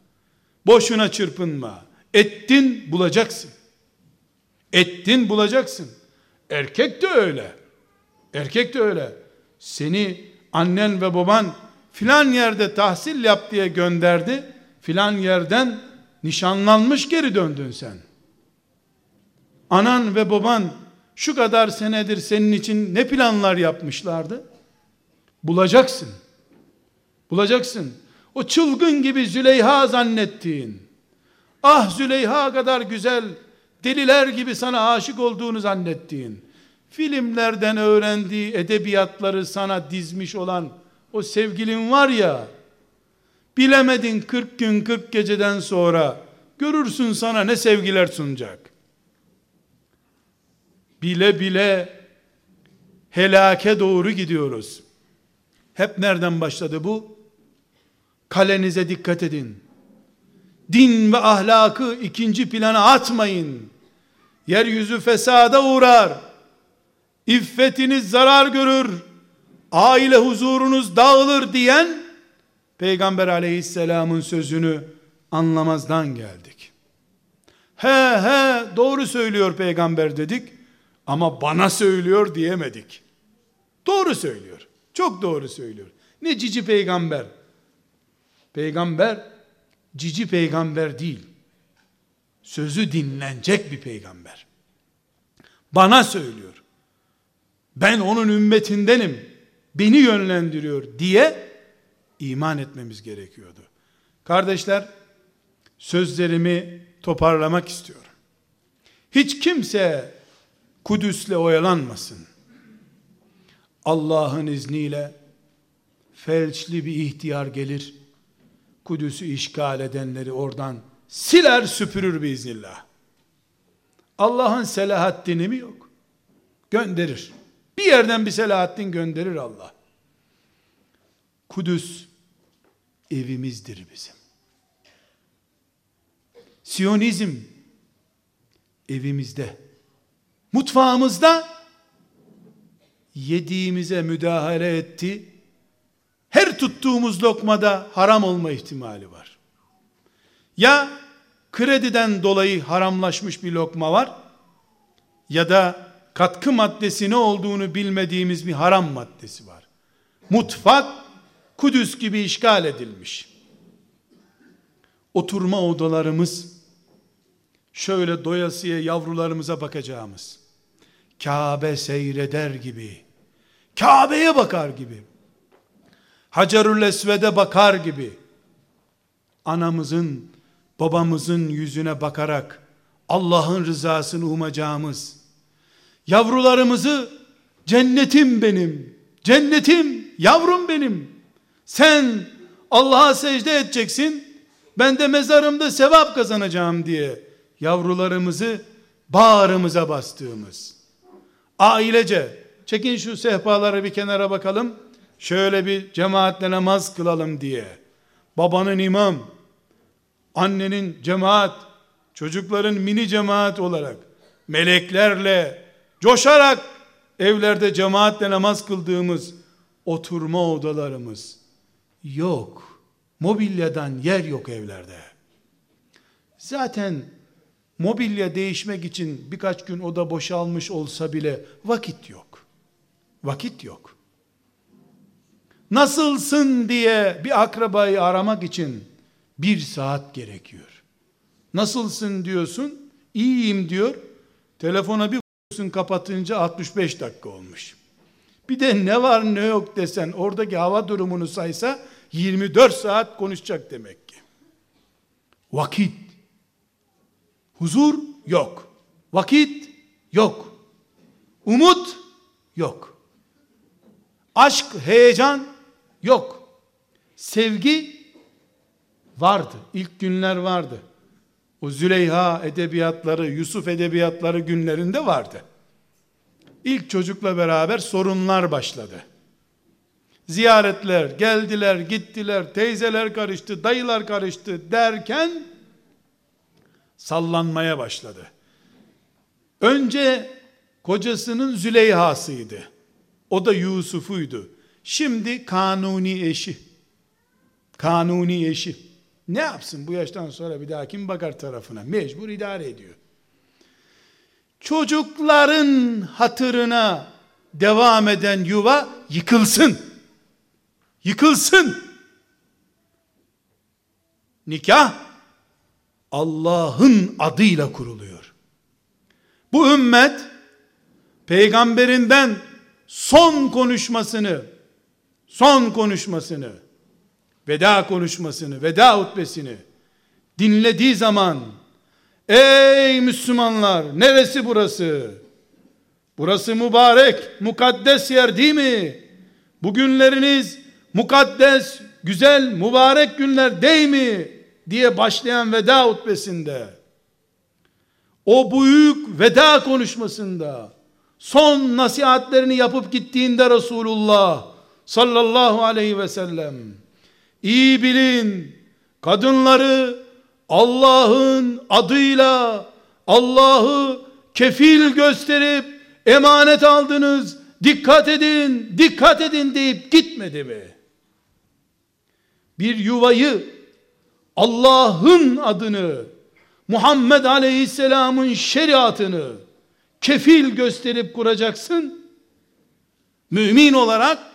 Boşuna çırpınma. Ettin bulacaksın. Ettin bulacaksın. Erkek de öyle. Erkek de öyle. Seni annen ve baban filan yerde tahsil yap diye gönderdi. Filan yerden nişanlanmış geri döndün sen. Anan ve baban şu kadar senedir senin için ne planlar yapmışlardı? Bulacaksın. Bulacaksın. O çılgın gibi Züleyha zannettiğin, ah Züleyha kadar güzel, deliler gibi sana aşık olduğunu zannettiğin, filmlerden öğrendiği edebiyatları sana dizmiş olan o sevgilin var ya, Bilemedin 40 gün 40 geceden sonra görürsün sana ne sevgiler sunacak. Bile bile helake doğru gidiyoruz. Hep nereden başladı bu? Kalenize dikkat edin. Din ve ahlakı ikinci plana atmayın. Yeryüzü fesada uğrar. İffetiniz zarar görür. Aile huzurunuz dağılır diyen Peygamber aleyhisselamın sözünü anlamazdan geldik. He he doğru söylüyor peygamber dedik ama bana söylüyor diyemedik. Doğru söylüyor. Çok doğru söylüyor. Ne cici peygamber. Peygamber cici peygamber değil. Sözü dinlenecek bir peygamber. Bana söylüyor. Ben onun ümmetindenim. Beni yönlendiriyor diye iman etmemiz gerekiyordu. Kardeşler, sözlerimi toparlamak istiyorum. Hiç kimse Kudüs'le oyalanmasın. Allah'ın izniyle felçli bir ihtiyar gelir. Kudüs'ü işgal edenleri oradan siler süpürür biiznillah. Allah'ın Selahaddin'i mi yok? Gönderir. Bir yerden bir Selahaddin gönderir Allah. Kudüs evimizdir bizim. Siyonizm evimizde. Mutfağımızda yediğimize müdahale etti. Tuttuğumuz lokmada haram olma ihtimali var. Ya krediden dolayı haramlaşmış bir lokma var ya da katkı maddesi ne olduğunu bilmediğimiz bir haram maddesi var. Mutfak Kudüs gibi işgal edilmiş. Oturma odalarımız şöyle doyasıya yavrularımıza bakacağımız Kabe seyreder gibi Kabe'ye bakar gibi Hacerül Esved'e bakar gibi anamızın babamızın yüzüne bakarak Allah'ın rızasını umacağımız yavrularımızı cennetim benim cennetim yavrum benim sen Allah'a secde edeceksin. Ben de mezarımda sevap kazanacağım diye yavrularımızı bağrımıza bastığımız ailece çekin şu sehpaları bir kenara bakalım şöyle bir cemaatle namaz kılalım diye babanın imam annenin cemaat çocukların mini cemaat olarak meleklerle coşarak evlerde cemaatle namaz kıldığımız oturma odalarımız yok. Mobilyadan yer yok evlerde. Zaten mobilya değişmek için birkaç gün oda boşalmış olsa bile vakit yok. Vakit yok. Nasılsın diye bir akrabayı aramak için bir saat gerekiyor. Nasılsın diyorsun, iyiyim diyor. Telefona bir kapatınca 65 dakika olmuş. Bir de ne var ne yok desen oradaki hava durumunu saysa 24 saat konuşacak demek ki. Vakit. Huzur yok. Vakit yok. Umut yok. Aşk, heyecan yok. Sevgi vardı. İlk günler vardı. O Züleyha edebiyatları, Yusuf edebiyatları günlerinde vardı. İlk çocukla beraber sorunlar başladı. Ziyaretler, geldiler, gittiler, teyzeler karıştı, dayılar karıştı derken sallanmaya başladı. Önce kocasının Züleyha'sıydı. O da Yusuf'uydu. Şimdi kanuni eşi. Kanuni eşi. Ne yapsın bu yaştan sonra bir daha kim bakar tarafına? Mecbur idare ediyor çocukların hatırına devam eden yuva yıkılsın. Yıkılsın. Nikah Allah'ın adıyla kuruluyor. Bu ümmet peygamberinden son konuşmasını son konuşmasını veda konuşmasını veda hutbesini dinlediği zaman Ey Müslümanlar neresi burası? Burası mübarek, mukaddes yer değil mi? Bugünleriniz mukaddes, güzel mübarek günler değil mi diye başlayan veda hutbesinde o büyük veda konuşmasında son nasihatlerini yapıp gittiğinde Resulullah sallallahu aleyhi ve sellem iyi bilin kadınları Allah'ın adıyla Allah'ı kefil gösterip emanet aldınız dikkat edin dikkat edin deyip gitmedi mi? Bir yuvayı Allah'ın adını Muhammed Aleyhisselam'ın şeriatını kefil gösterip kuracaksın. Mümin olarak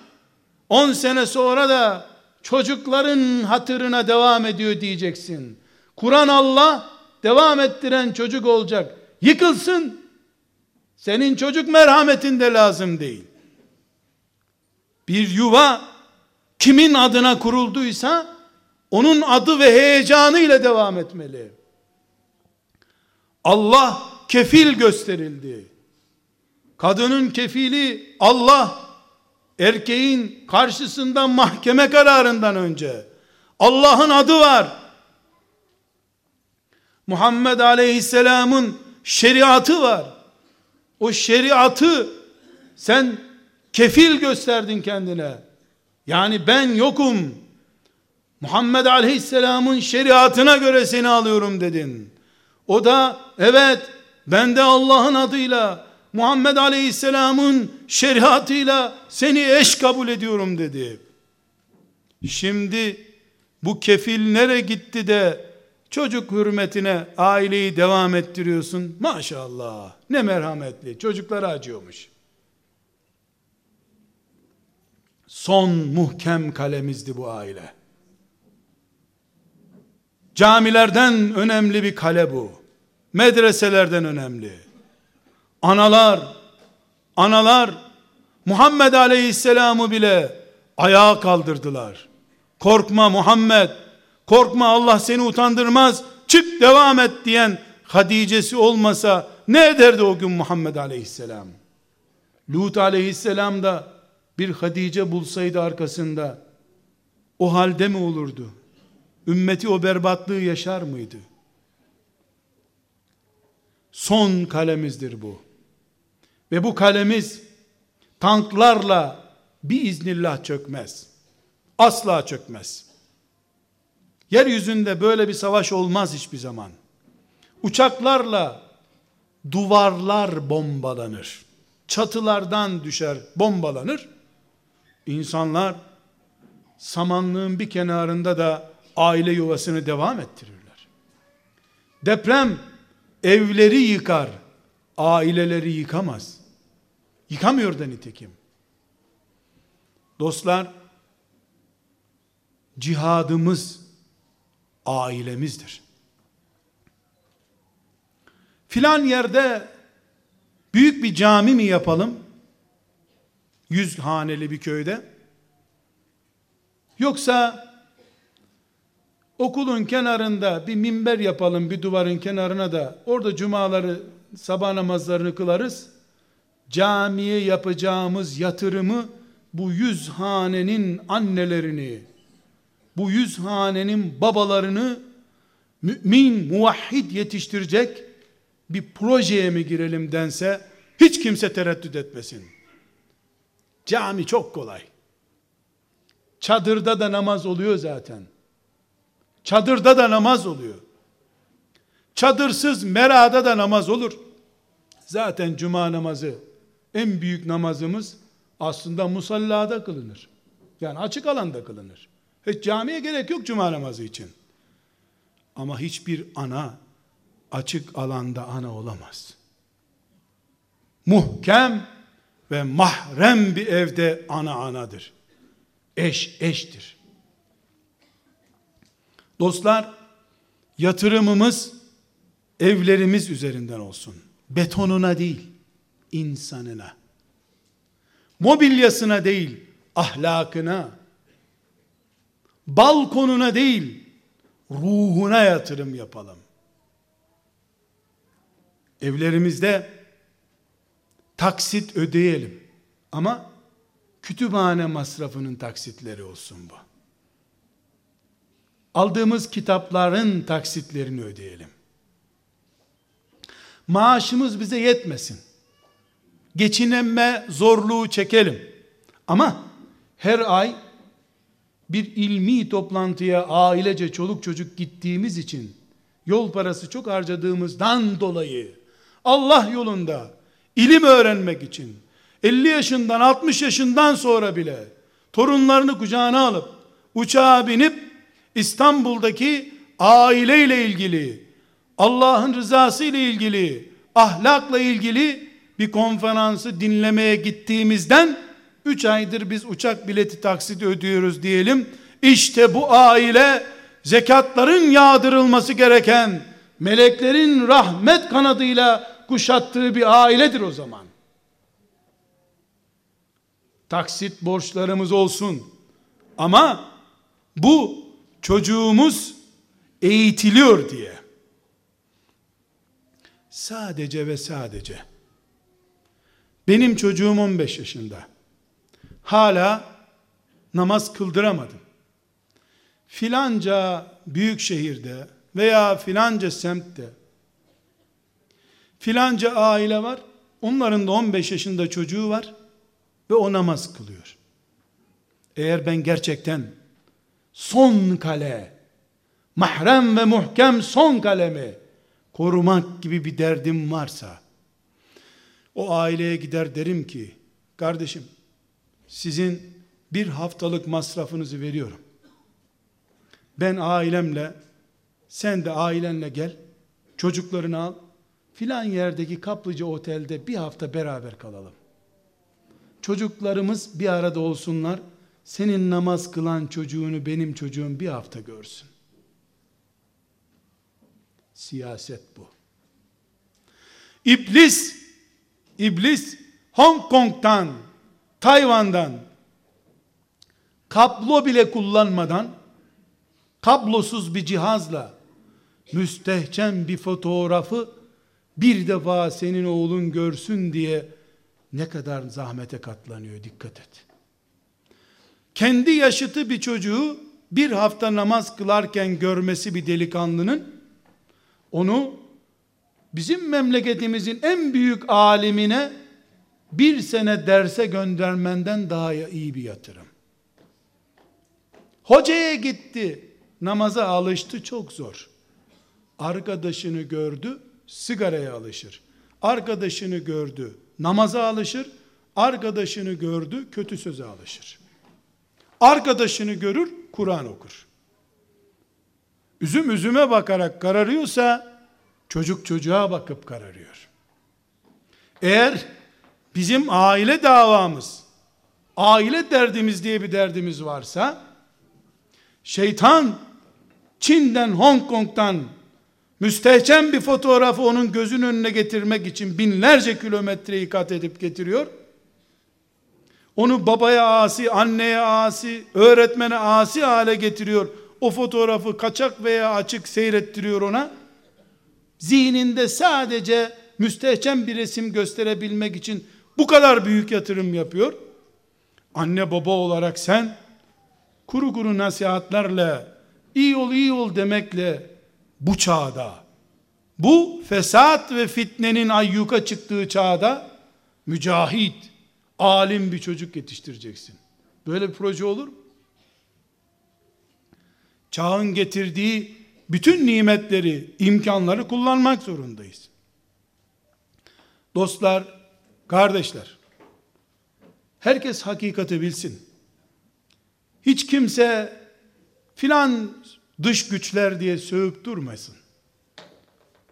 10 sene sonra da çocukların hatırına devam ediyor diyeceksin. Kur'an Allah devam ettiren çocuk olacak. Yıkılsın. Senin çocuk merhametin de lazım değil. Bir yuva kimin adına kurulduysa onun adı ve heyecanıyla devam etmeli. Allah kefil gösterildi. Kadının kefili Allah, erkeğin karşısında mahkeme kararından önce Allah'ın adı var. Muhammed Aleyhisselam'ın şeriatı var. O şeriatı sen kefil gösterdin kendine. Yani ben yokum. Muhammed Aleyhisselam'ın şeriatına göre seni alıyorum dedin. O da evet ben de Allah'ın adıyla Muhammed Aleyhisselam'ın şeriatıyla seni eş kabul ediyorum dedi. Şimdi bu kefil nere gitti de çocuk hürmetine aileyi devam ettiriyorsun? Maşallah ne merhametli çocuklara acıyormuş. Son muhkem kalemizdi bu aile. Camilerden önemli bir kale bu. Medreselerden önemli. Analar, analar Muhammed Aleyhisselam'ı bile ayağa kaldırdılar. Korkma Muhammed, korkma Allah seni utandırmaz, çık devam et diyen Hadice'si olmasa ne ederdi o gün Muhammed Aleyhisselam? Lut Aleyhisselam da bir Hadice bulsaydı arkasında o halde mi olurdu? Ümmeti o berbatlığı yaşar mıydı? Son kalemizdir bu. Ve bu kalemiz tanklarla bir iznillah çökmez. Asla çökmez. Yeryüzünde böyle bir savaş olmaz hiçbir zaman. Uçaklarla duvarlar bombalanır. Çatılardan düşer, bombalanır. İnsanlar samanlığın bir kenarında da aile yuvasını devam ettirirler. Deprem evleri yıkar, aileleri yıkamaz. Yıkamıyor da nitekim. Dostlar, cihadımız ailemizdir. Filan yerde büyük bir cami mi yapalım? Yüz haneli bir köyde. Yoksa okulun kenarında bir minber yapalım bir duvarın kenarına da orada cumaları sabah namazlarını kılarız. Camiye yapacağımız yatırımı bu yüz hanenin annelerini, bu yüz hanenin babalarını mümin, muvahhid yetiştirecek bir projeye mi girelim dense hiç kimse tereddüt etmesin. Cami çok kolay. Çadırda da namaz oluyor zaten. Çadırda da namaz oluyor. Çadırsız merada da namaz olur. Zaten cuma namazı en büyük namazımız aslında musallada kılınır. Yani açık alanda kılınır. Hiç camiye gerek yok cuma namazı için. Ama hiçbir ana açık alanda ana olamaz. Muhkem ve mahrem bir evde ana anadır. Eş eştir. Dostlar, yatırımımız evlerimiz üzerinden olsun. Betonuna değil, insanına. Mobilyasına değil, ahlakına. Balkonuna değil, ruhuna yatırım yapalım. Evlerimizde taksit ödeyelim. Ama kütüphane masrafının taksitleri olsun bu. aldığımız kitapların taksitlerini ödeyelim. Maaşımız bize yetmesin. Geçinemme zorluğu çekelim. Ama her ay bir ilmi toplantıya ailece çoluk çocuk gittiğimiz için yol parası çok harcadığımızdan dolayı Allah yolunda ilim öğrenmek için 50 yaşından 60 yaşından sonra bile torunlarını kucağına alıp uçağa binip İstanbul'daki aileyle ilgili Allah'ın rızası ile ilgili ahlakla ilgili bir konferansı dinlemeye gittiğimizden 3 aydır biz uçak bileti taksiti ödüyoruz diyelim. İşte bu aile zekatların yağdırılması gereken meleklerin rahmet kanadıyla kuşattığı bir ailedir o zaman. Taksit borçlarımız olsun. Ama bu çocuğumuz eğitiliyor diye. Sadece ve sadece benim çocuğum 15 yaşında. Hala namaz kıldıramadım. Filanca büyük şehirde veya filanca semtte filanca aile var. Onların da 15 yaşında çocuğu var ve o namaz kılıyor. Eğer ben gerçekten son kale, mahrem ve muhkem son kalemi korumak gibi bir derdim varsa, o aileye gider derim ki, kardeşim, sizin bir haftalık masrafınızı veriyorum. Ben ailemle, sen de ailenle gel, çocuklarını al, filan yerdeki kaplıca otelde bir hafta beraber kalalım. Çocuklarımız bir arada olsunlar, senin namaz kılan çocuğunu benim çocuğum bir hafta görsün. Siyaset bu. İblis, İblis Hong Kong'dan, Tayvan'dan kablo bile kullanmadan kablosuz bir cihazla müstehcen bir fotoğrafı bir defa senin oğlun görsün diye ne kadar zahmete katlanıyor dikkat et. Kendi yaşıtı bir çocuğu bir hafta namaz kılarken görmesi bir delikanlının onu bizim memleketimizin en büyük alimine bir sene derse göndermenden daha iyi bir yatırım. Hocaya gitti, namaza alıştı çok zor. Arkadaşını gördü, sigaraya alışır. Arkadaşını gördü, namaza alışır. Arkadaşını gördü, kötü söze alışır. Arkadaşını görür, Kur'an okur. Üzüm üzüme bakarak kararıyorsa, çocuk çocuğa bakıp kararıyor. Eğer bizim aile davamız, aile derdimiz diye bir derdimiz varsa, şeytan Çin'den, Hong Kong'dan müstehcen bir fotoğrafı onun gözün önüne getirmek için binlerce kilometreyi kat edip getiriyor. Onu babaya asi, anneye asi, öğretmene asi hale getiriyor. O fotoğrafı kaçak veya açık seyrettiriyor ona. Zihninde sadece müstehcen bir resim gösterebilmek için bu kadar büyük yatırım yapıyor. Anne baba olarak sen kuru kuru nasihatlerle iyi ol iyi ol demekle bu çağda bu fesat ve fitnenin ayyuka çıktığı çağda mücahit alim bir çocuk yetiştireceksin. Böyle bir proje olur mu? Çağın getirdiği bütün nimetleri, imkanları kullanmak zorundayız. Dostlar, kardeşler, herkes hakikati bilsin. Hiç kimse filan dış güçler diye sövüp durmasın.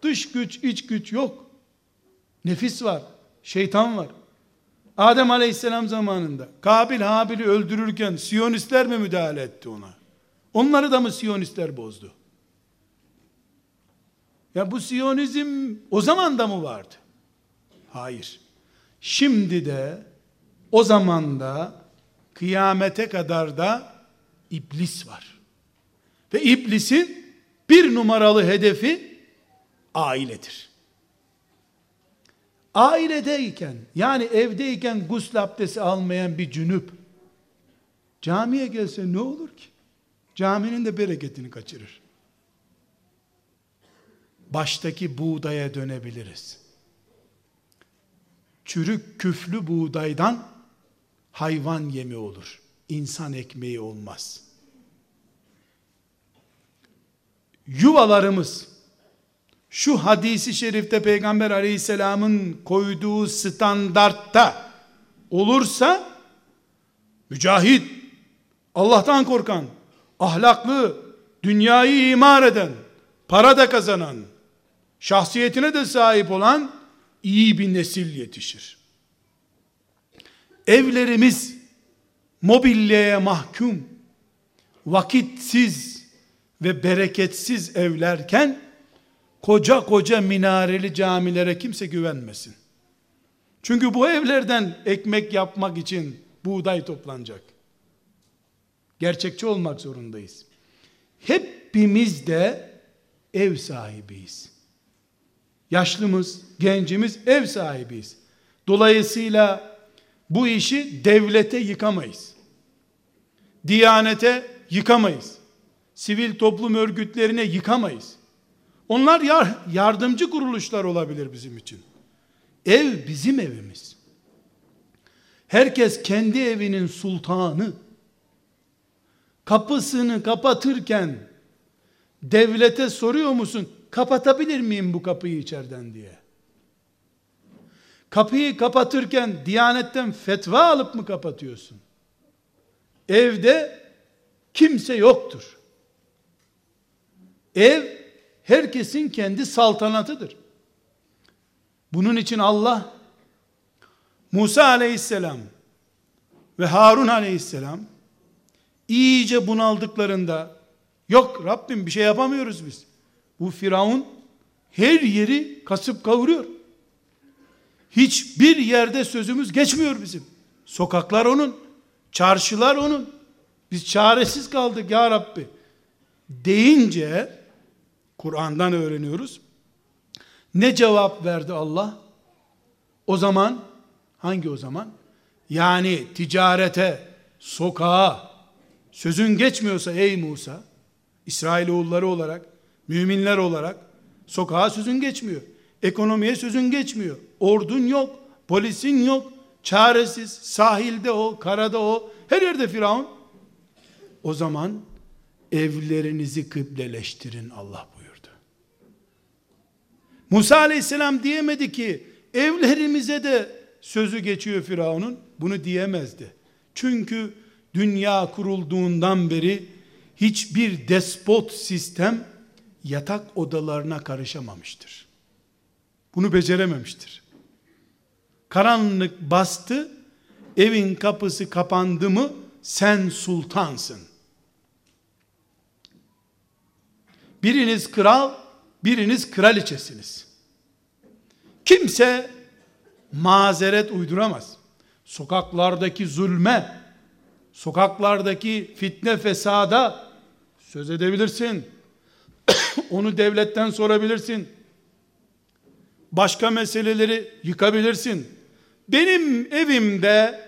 Dış güç, iç güç yok. Nefis var, şeytan var. Adem Aleyhisselam zamanında Kabil Habil'i öldürürken Siyonistler mi müdahale etti ona? Onları da mı Siyonistler bozdu? Ya bu Siyonizm o zaman da mı vardı? Hayır. Şimdi de o zaman da kıyamete kadar da iblis var. Ve iblisin bir numaralı hedefi ailedir. Ailedeyken yani evdeyken gusül abdesti almayan bir cünüp camiye gelse ne olur ki? caminin de bereketini kaçırır. Baştaki buğdaya dönebiliriz. Çürük küflü buğdaydan hayvan yemi olur. İnsan ekmeği olmaz. Yuvalarımız şu hadisi şerifte Peygamber aleyhisselamın koyduğu standartta olursa mücahit, Allah'tan korkan, ahlaklı, dünyayı imar eden, para da kazanan, şahsiyetine de sahip olan iyi bir nesil yetişir. Evlerimiz mobilyaya mahkum, vakitsiz ve bereketsiz evlerken koca koca minareli camilere kimse güvenmesin. Çünkü bu evlerden ekmek yapmak için buğday toplanacak. Gerçekçi olmak zorundayız. Hepimiz de ev sahibiyiz. Yaşlımız, gencimiz ev sahibiyiz. Dolayısıyla bu işi devlete yıkamayız. Diyanete yıkamayız. Sivil toplum örgütlerine yıkamayız. Onlar yardımcı kuruluşlar olabilir bizim için. Ev bizim evimiz. Herkes kendi evinin sultanı. Kapısını kapatırken devlete soruyor musun? Kapatabilir miyim bu kapıyı içeriden diye. Kapıyı kapatırken Diyanetten fetva alıp mı kapatıyorsun? Evde kimse yoktur. Ev herkesin kendi saltanatıdır. Bunun için Allah Musa aleyhisselam ve Harun aleyhisselam iyice bunaldıklarında yok Rabbim bir şey yapamıyoruz biz. Bu Firavun her yeri kasıp kavuruyor. Hiçbir yerde sözümüz geçmiyor bizim. Sokaklar onun, çarşılar onun. Biz çaresiz kaldık ya Rabbi. Deyince Kur'an'dan öğreniyoruz. Ne cevap verdi Allah? O zaman hangi o zaman? Yani ticarete, sokağa sözün geçmiyorsa ey Musa İsrailoğulları olarak, müminler olarak sokağa sözün geçmiyor. Ekonomiye sözün geçmiyor. Ordun yok, polisin yok, çaresiz, sahilde o, karada o, her yerde Firavun. O zaman evlerinizi kıbleleştirin Allah buyurdu. Musa aleyhisselam diyemedi ki evlerimize de sözü geçiyor Firavun'un. Bunu diyemezdi. Çünkü dünya kurulduğundan beri hiçbir despot sistem yatak odalarına karışamamıştır. Bunu becerememiştir. Karanlık bastı, evin kapısı kapandı mı sen sultansın. Biriniz kral, biriniz kraliçesiniz. Kimse mazeret uyduramaz. Sokaklardaki zulme, sokaklardaki fitne fesada söz edebilirsin. Onu devletten sorabilirsin. Başka meseleleri yıkabilirsin. Benim evimde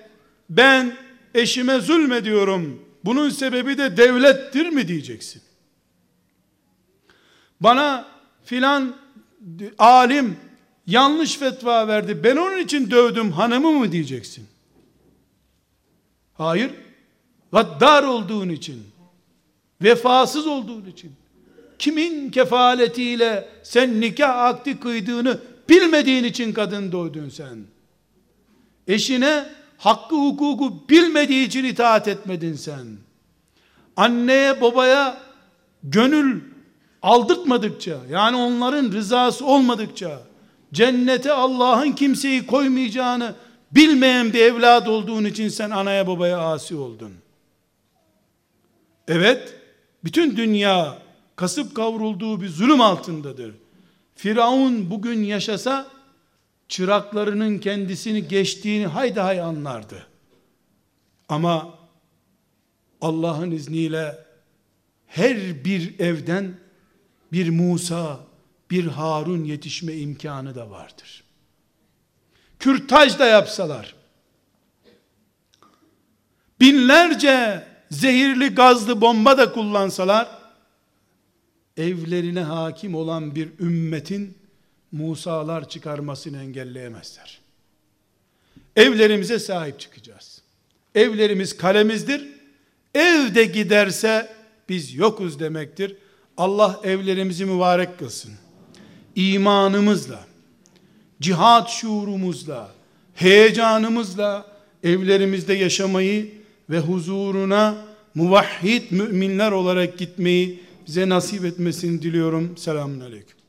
ben eşime zulmediyorum. Bunun sebebi de devlettir mi diyeceksin. Bana filan alim yanlış fetva verdi. Ben onun için dövdüm hanımı mı diyeceksin? Hayır. Gaddar olduğun için, vefasız olduğun için, kimin kefaletiyle sen nikah akdi kıydığını bilmediğin için kadın doğdun sen. Eşine hakkı hukuku bilmediği için itaat etmedin sen. Anneye babaya gönül aldırtmadıkça yani onların rızası olmadıkça cennete Allah'ın kimseyi koymayacağını bilmeyen bir evlat olduğun için sen anaya babaya asi oldun. Evet, bütün dünya kasıp kavrulduğu bir zulüm altındadır. Firavun bugün yaşasa çıraklarının kendisini geçtiğini haydi hay anlardı. Ama Allah'ın izniyle her bir evden bir Musa, bir Harun yetişme imkanı da vardır. Kürtaj da yapsalar, binlerce zehirli gazlı bomba da kullansalar, evlerine hakim olan bir ümmetin Musa'lar çıkarmasını engelleyemezler. Evlerimize sahip çıkacağız. Evlerimiz kalemizdir. Evde giderse biz yokuz demektir. Allah evlerimizi mübarek kılsın. İmanımızla, cihat şuurumuzla, heyecanımızla evlerimizde yaşamayı ve huzuruna muvahhid müminler olarak gitmeyi bize nasip etmesini diliyorum. Selamun Aleyküm.